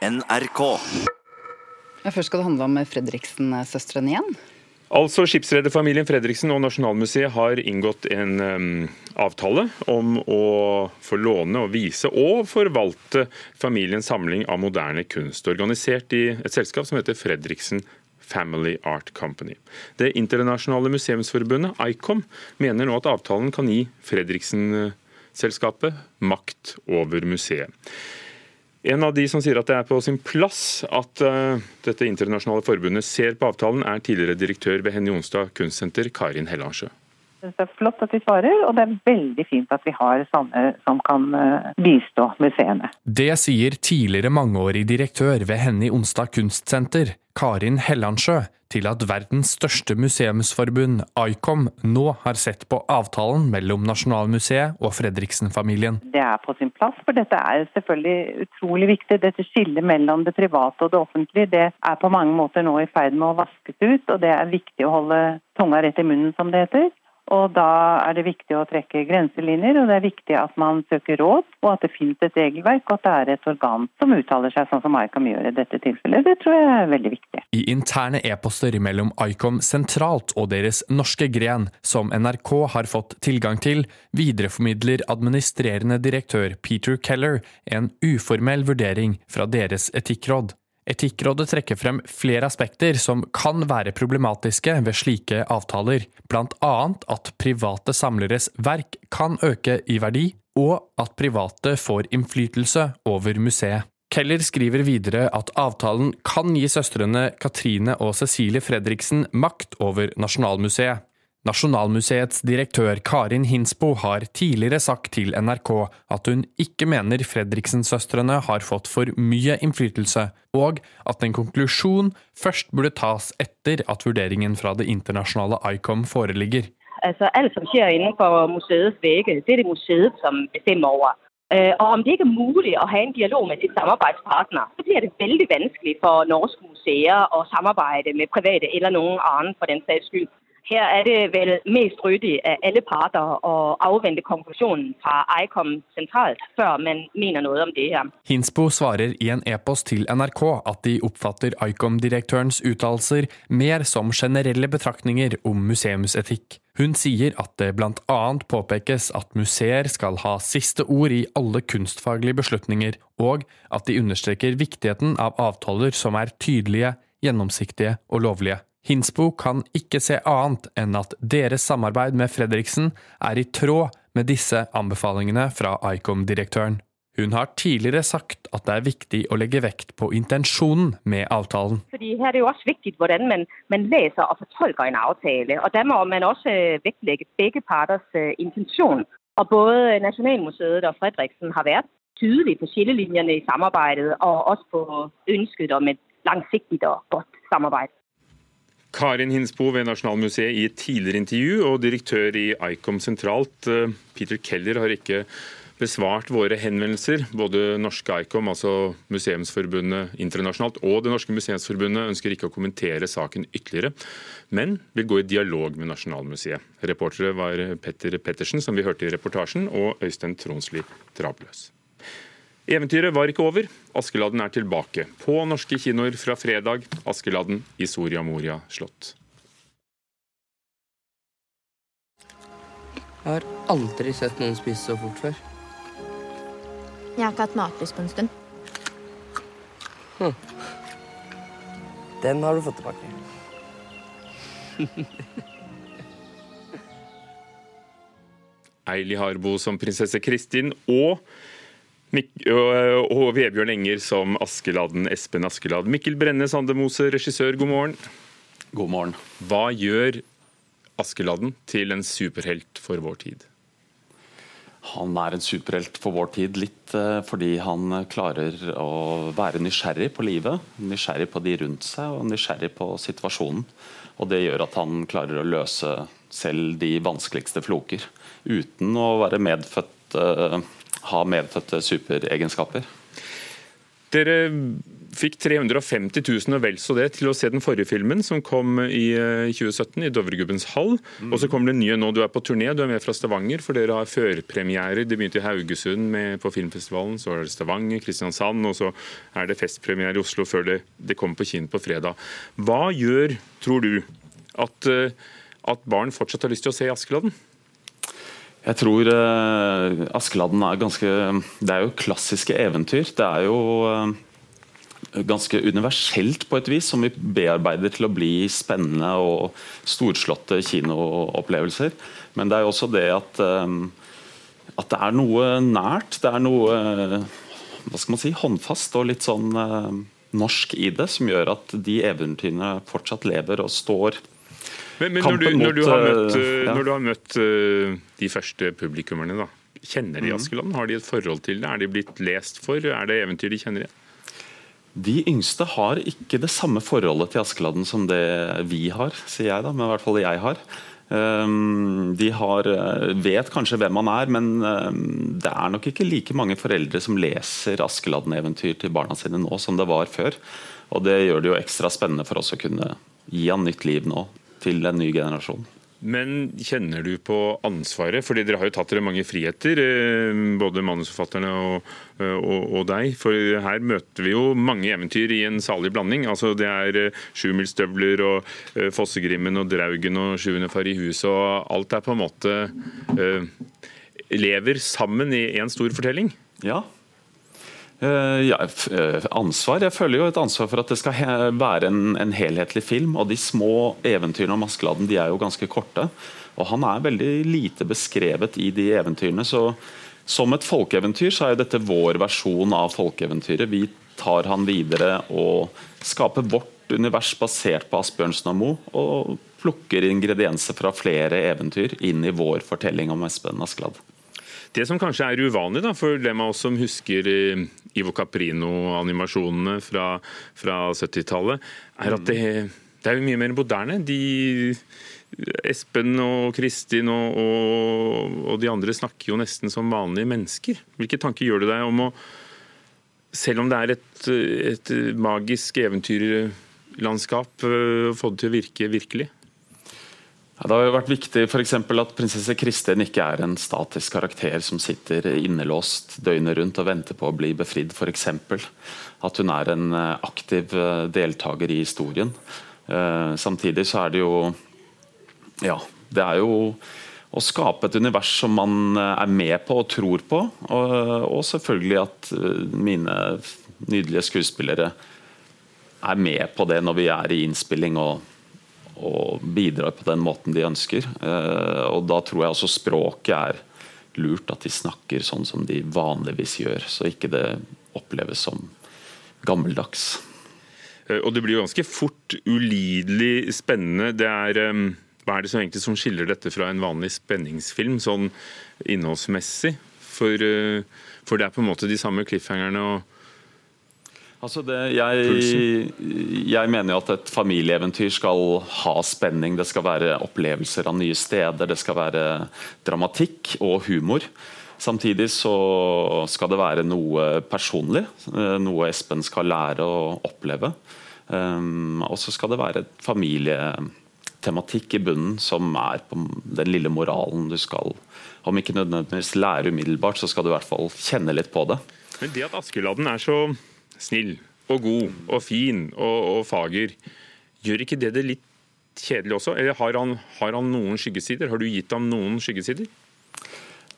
NRK. Ja, først skal det handle om Fredriksen-søstrene igjen. Altså, Skipsrederfamilien Fredriksen og Nasjonalmuseet har inngått en um, avtale om å få låne og vise og forvalte familiens samling av moderne kunst, organisert i et selskap som heter Fredriksen Family Art Company. Det internasjonale museumsforbundet, ICOM, mener nå at avtalen kan gi Fredriksen-selskapet makt over museet. En av de som sier at det er på sin plass at uh, dette internasjonale forbundet ser på avtalen, er tidligere direktør ved Henny Jonstad kunstsenter, Karin Hellansjø. Det er flott at vi svarer, og det er veldig fint at vi har sånne som kan eh, bistå museene. Det sier tidligere mangeårig direktør ved Henny Onsdag kunstsenter, Karin Hellandsjø, til at verdens største museumsforbund, ICOM, nå har sett på avtalen mellom Nasjonalmuseet og Fredriksen-familien. Det er på sin plass, for dette er selvfølgelig utrolig viktig. Dette skillet mellom det private og det offentlige det er på mange måter nå i ferd med å vaskes ut, og det er viktig å holde tunga rett i munnen, som det heter. Og Da er det viktig å trekke grenselinjer, og det er viktig at man søker råd, og at det finnes et regelverk, og at det er et organ som uttaler seg sånn som ICOM gjør i dette tilfellet. Det tror jeg er veldig viktig. I interne e-poster mellom ICOM sentralt og deres norske gren, som NRK har fått tilgang til, videreformidler administrerende direktør Peter Keller en uformell vurdering fra deres etikkråd. Etikkrådet trekker frem flere aspekter som kan være problematiske ved slike avtaler, annet at private samleres verk kan øke i verdi, og at private får innflytelse over museet. Keller skriver videre at avtalen kan gi søstrene Katrine og Cecilie Fredriksen makt over Nasjonalmuseet. Nasjonalmuseets direktør Karin Hinsbo har tidligere sagt til NRK at hun ikke mener Fredriksen-søstrene har fått for mye innflytelse, og at en konklusjon først burde tas etter at vurderingen fra det internasjonale ICOM foreligger. Altså, alt som skjer innenfor museets vegger, det er det museet som bestemmer over. Øh, og om det ikke er mulig å ha en dialog med sin samarbeidspartner, så blir det veldig vanskelig for norske museer å samarbeide med private eller noen annen for den saks skyld. Her er det vel mest ryddig av alle parter å avvente konklusjonen fra ICOM sentralt, før man mener noe om det her. Hinsbo svarer i en e-post til NRK at de oppfatter ICOM-direktørens uttalelser mer som generelle betraktninger om museumsetikk. Hun sier at det annet påpekes at museer skal ha siste ord i alle kunstfaglige beslutninger, og at de understreker viktigheten av avtaler som er tydelige, gjennomsiktige og lovlige. Hinsbo kan ikke se annet enn at deres samarbeid med Fredriksen er i tråd med disse anbefalingene fra ICOM-direktøren. Hun har tidligere sagt at det er viktig å legge vekt på intensjonen med avtalen. Fordi her er det jo også viktig hvordan man, man leser og fortolker en avtale. og Da må man også vektlegge begge parters uh, intensjon. Og Både Nasjonalmuseet og Fredriksen har vært tydelige på skillelinjene i samarbeidet, og også på ønsket om et langsiktig og godt samarbeid. Karin Hinsbo ved Nasjonalmuseet i et tidligere intervju, og direktør i ICOM sentralt, eh, Peter Keller, har ikke besvart våre henvendelser. Både norske ICOM, altså Museumsforbundet internasjonalt, og Det norske museumsforbundet ønsker ikke å kommentere saken ytterligere, men vil gå i dialog med Nasjonalmuseet. Reportere var Petter Pettersen, som vi hørte i reportasjen, og Øystein Tronsli Trabløs. Eventyret var ikke over. Askeladden er tilbake. På norske kinoer fra fredag. Askeladden i Soria Moria slott. Jeg har aldri sett noen spise så fort før. Jeg har ikke hatt matlyst på en stund. Hm. Den har du fått tilbake. Eili Harbo som prinsesse Kristin og, og Vebjørn Enger som Askeladden, Espen Askeladd. Mikkel Brenne Sandemose, regissør, god morgen. God morgen. Hva gjør Askeladden til en superhelt for vår tid? Han er en superhelt for vår tid, litt fordi han klarer å være nysgjerrig på livet. Nysgjerrig på de rundt seg og nysgjerrig på situasjonen. Og Det gjør at han klarer å løse selv de vanskeligste floker uten å være medfødt, ha medfødte superegenskaper. Dere fikk 350 000 og vel så det til å se den forrige filmen, som kom i 2017, i Dovregubbens hall. Mm. Og så kommer det nye nå. Du er på turné, du er med fra Stavanger, for dere har førpremierer. Det begynte i Haugesund med, på filmfestivalen, så er det Stavanger, Kristiansand, og så er det festpremiere i Oslo før det, det kommer på kino på fredag. Hva gjør, tror du, at, at barn fortsatt har lyst til å se Askeladden? Jeg tror uh, Askeladden er ganske Det er jo klassiske eventyr. Det er jo uh, ganske universelt på et vis, som vi bearbeider til å bli spennende og storslåtte kinoopplevelser. Men det er jo også det at, um, at det er noe nært. Det er noe hva skal man si, håndfast og litt sånn uh, norsk i det, som gjør at de eventyrene fortsatt lever og står. Men, men når, du, når, du, har møtt, ja. når du har møtt de første publikummerne, da, kjenner de mm. Askeland? Har de et forhold til det? Er de blitt lest for? Er det eventyr de kjenner igjen? De yngste har ikke det samme forholdet til Askeladden som det vi har, sier jeg da, men i hvert fall jeg har. Ehm, de har, eh, vet kanskje hvem han er, men ehm, det er nok ikke like mange foreldre som leser Askeladden-eventyr til barna sine nå som det var før. Og Det gjør det jo ekstra spennende for oss å kunne gi han nytt liv nå til en ny generasjon. Men kjenner du på ansvaret? Fordi dere har jo tatt dere mange friheter, eh, både manusforfatterne og, eh, og, og, deg. For her møter vi jo mange eventyr i en salig blanding. Altså Det er eh, Sjumilsstøvler og Fossegrimmen og Draugen og Sjuende far i huset, og alt er på en måte lever sammen i én stor fortelling. Ja, ja, eh, ansvar. Jeg føler jo et ansvar for at det skal være en, en helhetlig film. Og de små eventyrene om Askeladden de er jo ganske korte. Og han er veldig lite beskrevet i de eventyrene. så som et folkeeventyr så er dette vår versjon av folkeeventyret. Vi tar han videre og skaper vårt univers basert på Asbjørnsen og Moe. Og plukker ingredienser fra flere eventyr inn i vår fortelling om Espen Askeladd. Det som kanskje er uvanlig da, for dem av oss som husker eh, Ivo Caprino-animasjonene fra, fra 70-tallet, er at det, det, er mye mer moderne. De, Espen og Kristin og, og, og, de andre snakker jo nesten som vanlige mennesker. Hvilke tanker gjør du deg om å Selv om det er et, et magisk eventyrlandskap, eh, få det til å virke virkelig? Det har jo vært viktig for at prinsesse Kristin ikke er en statisk karakter som sitter innelåst døgnet rundt og venter på å bli befridd, f.eks. At hun er en eh, aktiv eh, deltaker i historien. Eh, samtidig så er det jo Ja, det er jo å skape et univers som man er med på og tror på. Og, og selvfølgelig at mine nydelige skuespillere er med på det når vi er i innspilling og og bidrar på den måten de ønsker. Eh, og Da tror jeg også språket er lurt, at de snakker sånn som de vanligvis gjør. Så ikke det oppleves som gammeldags. Eh, og Det blir jo ganske fort ulidelig spennende. Det er, eh, hva er det som egentlig som skiller dette fra en vanlig spenningsfilm, sånn innholdsmessig? For, for det er på en måte de samme cliffhangerne og Altså det, jeg, jeg, mener jo at et familieeventyr skal ha spenning. Det skal være opplevelser av nye steder, det skal være dramatikk og humor. Samtidig så skal det være noe personlig, eh, noe Espen skal lære å oppleve. Um, og så skal det være et familietematikk i bunnen som er på den lille moralen du skal Om ikke nødvendigvis lære umiddelbart, så skal du i hvert fall kjenne litt på det. Men det at Askeladden er så snill og god og fin og, og fager, gjør ikke det det litt kjedelig også? Eller har han, har han noen skyggesider? Har du gitt ham noen skyggesider?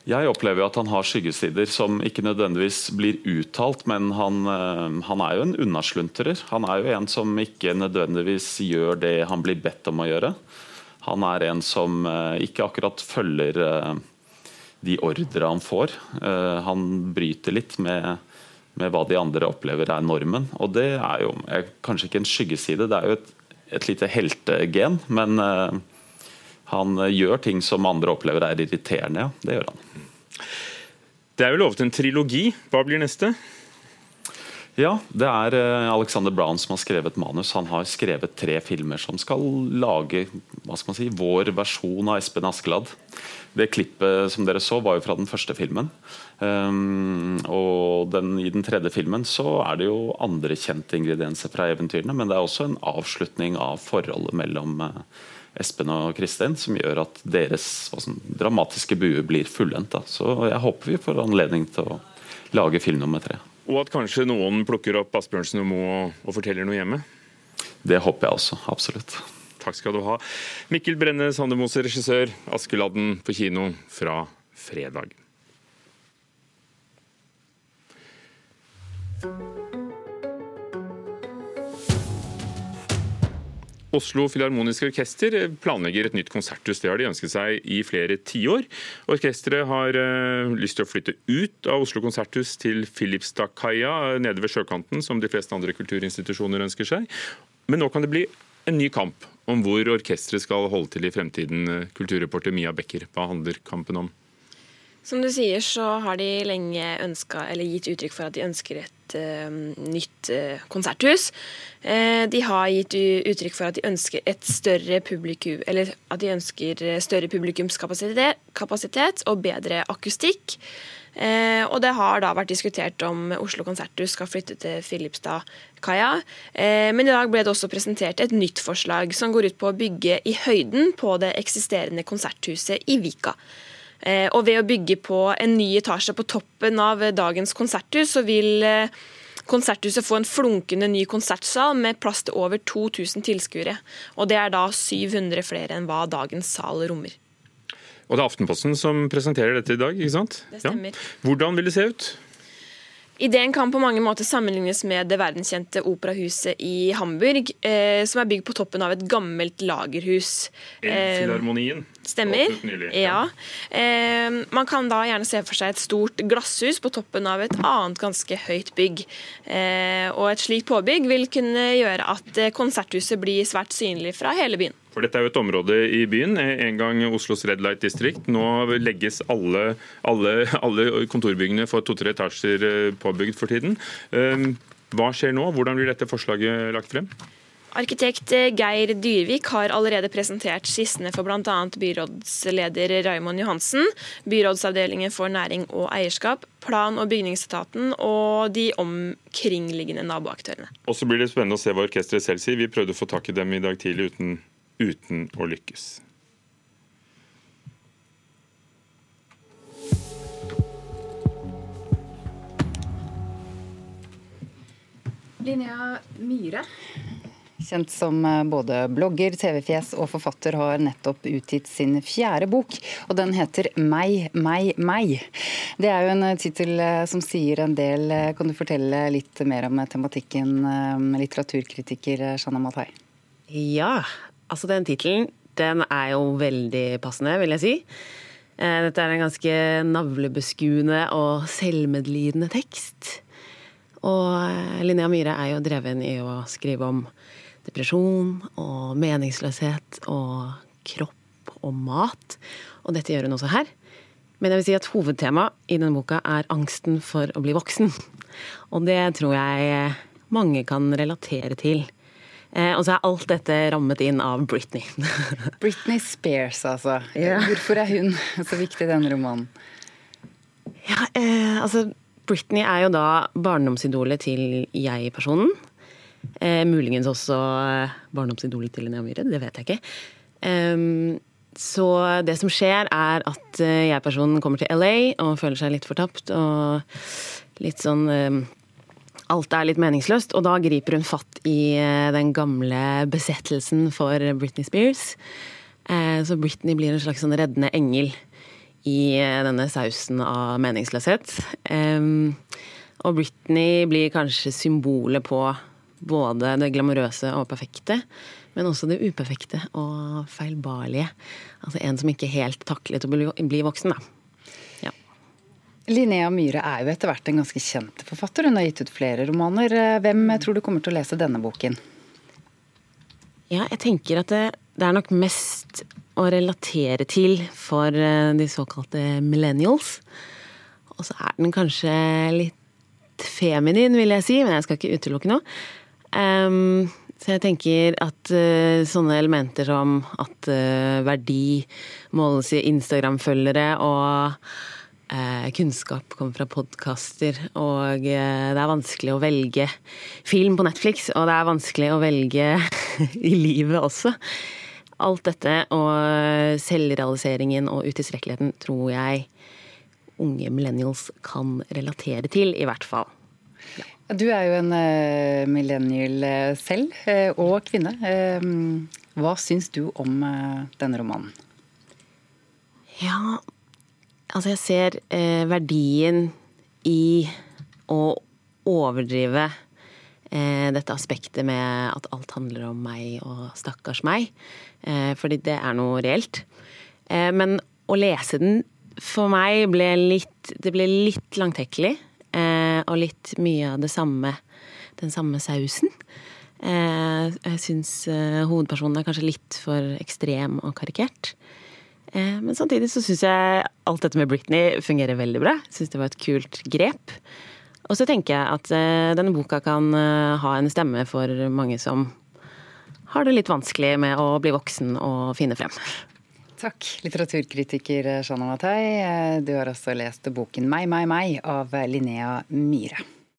Jeg opplever at han har skyggesider som ikke nødvendigvis blir uttalt, men han, eh, han, er jo en unnaslunterer. Han er jo en som ikke nødvendigvis gjør det han blir bedt om å gjøre. Han er en som eh, ikke akkurat følger eh, de ordre han får. Han bryter litt med med hva de andre opplever er normen. Og det er jo er kanskje ikke en skyggeside, det er jo et, et lite heltegen. Men uh, han gjør ting som andre opplever er irriterende, ja. Det gjør han. Det er jo lovet en trilogi. Hva blir neste? Ja, det er eh, Alexander Brown som har skrevet manus. Han har skrevet tre filmer som skal lage hva skal man si, vår versjon av Espen Askeladd. Det klippet som dere så, var jo fra den første filmen. Um, og den, I den tredje filmen så er det jo andre kjente ingredienser fra eventyrene, men det er også en avslutning av forholdet mellom uh, Espen og Kristin, som gjør at deres sånn, dramatiske bue blir fullendt. Så jeg håper vi får anledning til å lage film nummer tre. Og at kanskje noen plukker opp Asbjørnsen og Moe og, og forteller noe hjemme? Det håper jeg også. Absolutt. Takk skal du ha. Mikkel Brenne Sandemose, regissør. 'Askeladden' på kino fra fredag. Oslo Filharmoniske Orkester planlegger et nytt konserthus. Det har de ønsket seg i flere tiår. Orkesteret har uh, lyst til å flytte ut av Oslo konserthus til Filipstadkaia nede ved sjøkanten, som de fleste andre kulturinstitusjoner ønsker seg. Men nå kan det bli en ny kamp om hvor orkesteret skal holde til i fremtiden. Kulturreporter Mia Becker, hva handler kampen om? Som du sier, så har de lenge ønsket, gitt uttrykk for at de ønsker et uh, nytt uh, konserthus. Uh, de har gitt uttrykk for at de ønsker et større publikum, eller at de ønsker større publikumskapasitet kapasitet og bedre akustikk. Og det har da vært diskutert om Oslo konserthus skal flytte til Filipstadkaia. men i dag ble det også presentert et nytt forslag som går ut på å bygge i høyden på det eksisterende konserthuset i Vika. Eh, og ved å bygge på en ny etasje på toppen av dagens konserthus, så vil eh, Konserthuset få en flunkende ny konsertsal med plass til over 2000 tilskuere. Og det er da 700 flere enn hva dagens sal rommer. Og det er Aftenposten som presenterer dette i dag, ikke sant? Det stemmer. Ja. Hvordan vil det se ut? Ideen kan på mange måter sammenlignes med det verdenskjente operahuset i Hamburg, eh, som er bygd på toppen av et gammelt lagerhus. Elfilharmonien. Eh, stemmer. Ja. Eh, man kan da gjerne se for seg et stort glasshus på toppen av et annet ganske høyt bygg. Eh, og et slikt påbygg vil kunne gjøre at eh, konserthuset blir svært synlig fra hele byen. For Dette er jo et område i byen, en gang Oslos Red Light District. Nå legges alle, alle, alle kontorbyggene for to-tre etasjer eh, påbygd for tiden. Eh, hva skjer nå? Hvordan blir dette forslaget lagt frem? Arkitekt Geir Dyrvik har allerede presentert skissene for bl.a. byrådsleder Raimond Johansen, byrådsavdelingen for næring og eierskap, plan- og bygningsetaten og de omkringliggende naboaktørene. Og så blir det spennende å se hva orkesteret selv sier. Vi prøvde å få tak i dem i dag tidlig uten uten å lykkes. Linnea Myhre, kjent som eh, både blogger, TV-fjes og forfatter, har nettopp utgitt sin fjerde bok. og Den heter 'Meg, meg, meg'. Det er jo en eh, tittel eh, som sier en del. Kan du fortelle litt mer om tematikken, litteraturkritiker Shanna Matai? Ja, Altså, den tittelen, den er jo veldig passende, vil jeg si. Dette er en ganske navlebeskuende og selvmedlidende tekst. Og Linnea Myhre er jo dreven i å skrive om depresjon og meningsløshet og kropp og mat. Og dette gjør hun også her. Men jeg vil si at hovedtemaet i denne boka er angsten for å bli voksen. Og det tror jeg mange kan relatere til. Eh, og så er alt dette rammet inn av Britney. Britney Spears, altså. Yeah. Hvorfor er hun så viktig i denne romanen? Ja, eh, altså Britney er jo da barndomsidolet til jeg-personen. Eh, muligens også eh, barndomsidolet til Linnea Myhre, det vet jeg ikke. Um, så det som skjer, er at eh, jeg-personen kommer til LA og føler seg litt fortapt og litt sånn alt er litt meningsløst. Og da griper hun fatt i eh, den gamle besettelsen for Britney Spears. Eh, så Britney blir en slags sånn reddende engel i eh, denne sausen av meningsløshet. Og Britney blir kanskje symbolet på både det glamorøse og perfekte, men også det uperfekte og feilbarlige. Altså en som ikke helt taklet å bli voksen, da. Linnea Myhre er jo etter hvert en ganske kjent forfatter. Hun har gitt ut flere romaner. Hvem tror du kommer til å lese denne boken? Ja, jeg tenker at det, det er nok mest å relatere til for eh, de såkalte millennials. Og så er den kanskje litt feminin, vil jeg si, men jeg skal ikke utelukke noe. Um, så jeg tenker at uh, sånne elementer som at uh, verdi måles i Instagram-følgere og uh, kunnskap kommer fra podkaster, og det er vanskelig å velge film på Netflix, og det er vanskelig å velge i livet også. Alt dette og selvrealiseringen og utilstrekkeligheten tror jeg unge millennials kan relatere til, i hvert fall. Ja. Du er jo en uh, millennial uh, selv, uh, og kvinne. hva syns du om denne romanen? Ja, altså jeg ser verdien i å overdrive dette aspektet med at alt handler om meg og stakkars meg. fordi det er noe reelt. men å lese den for meg ble litt Det ble litt langtekkelig. Og litt mye av det samme Den samme sausen. Eh, jeg syns eh, hovedpersonen er kanskje litt for ekstrem og karikert. Eh, men samtidig så syns jeg alt dette med Britney fungerer veldig bra. Syns det var et kult grep. Og så tenker jeg at denne boka kan ha en stemme for mange som har det litt vanskelig med å bli voksen og finne frem. Takk, litteraturkritiker Shana Matai. Du har også lest boken 'Meg, meg, meg' av Linnea Myhre.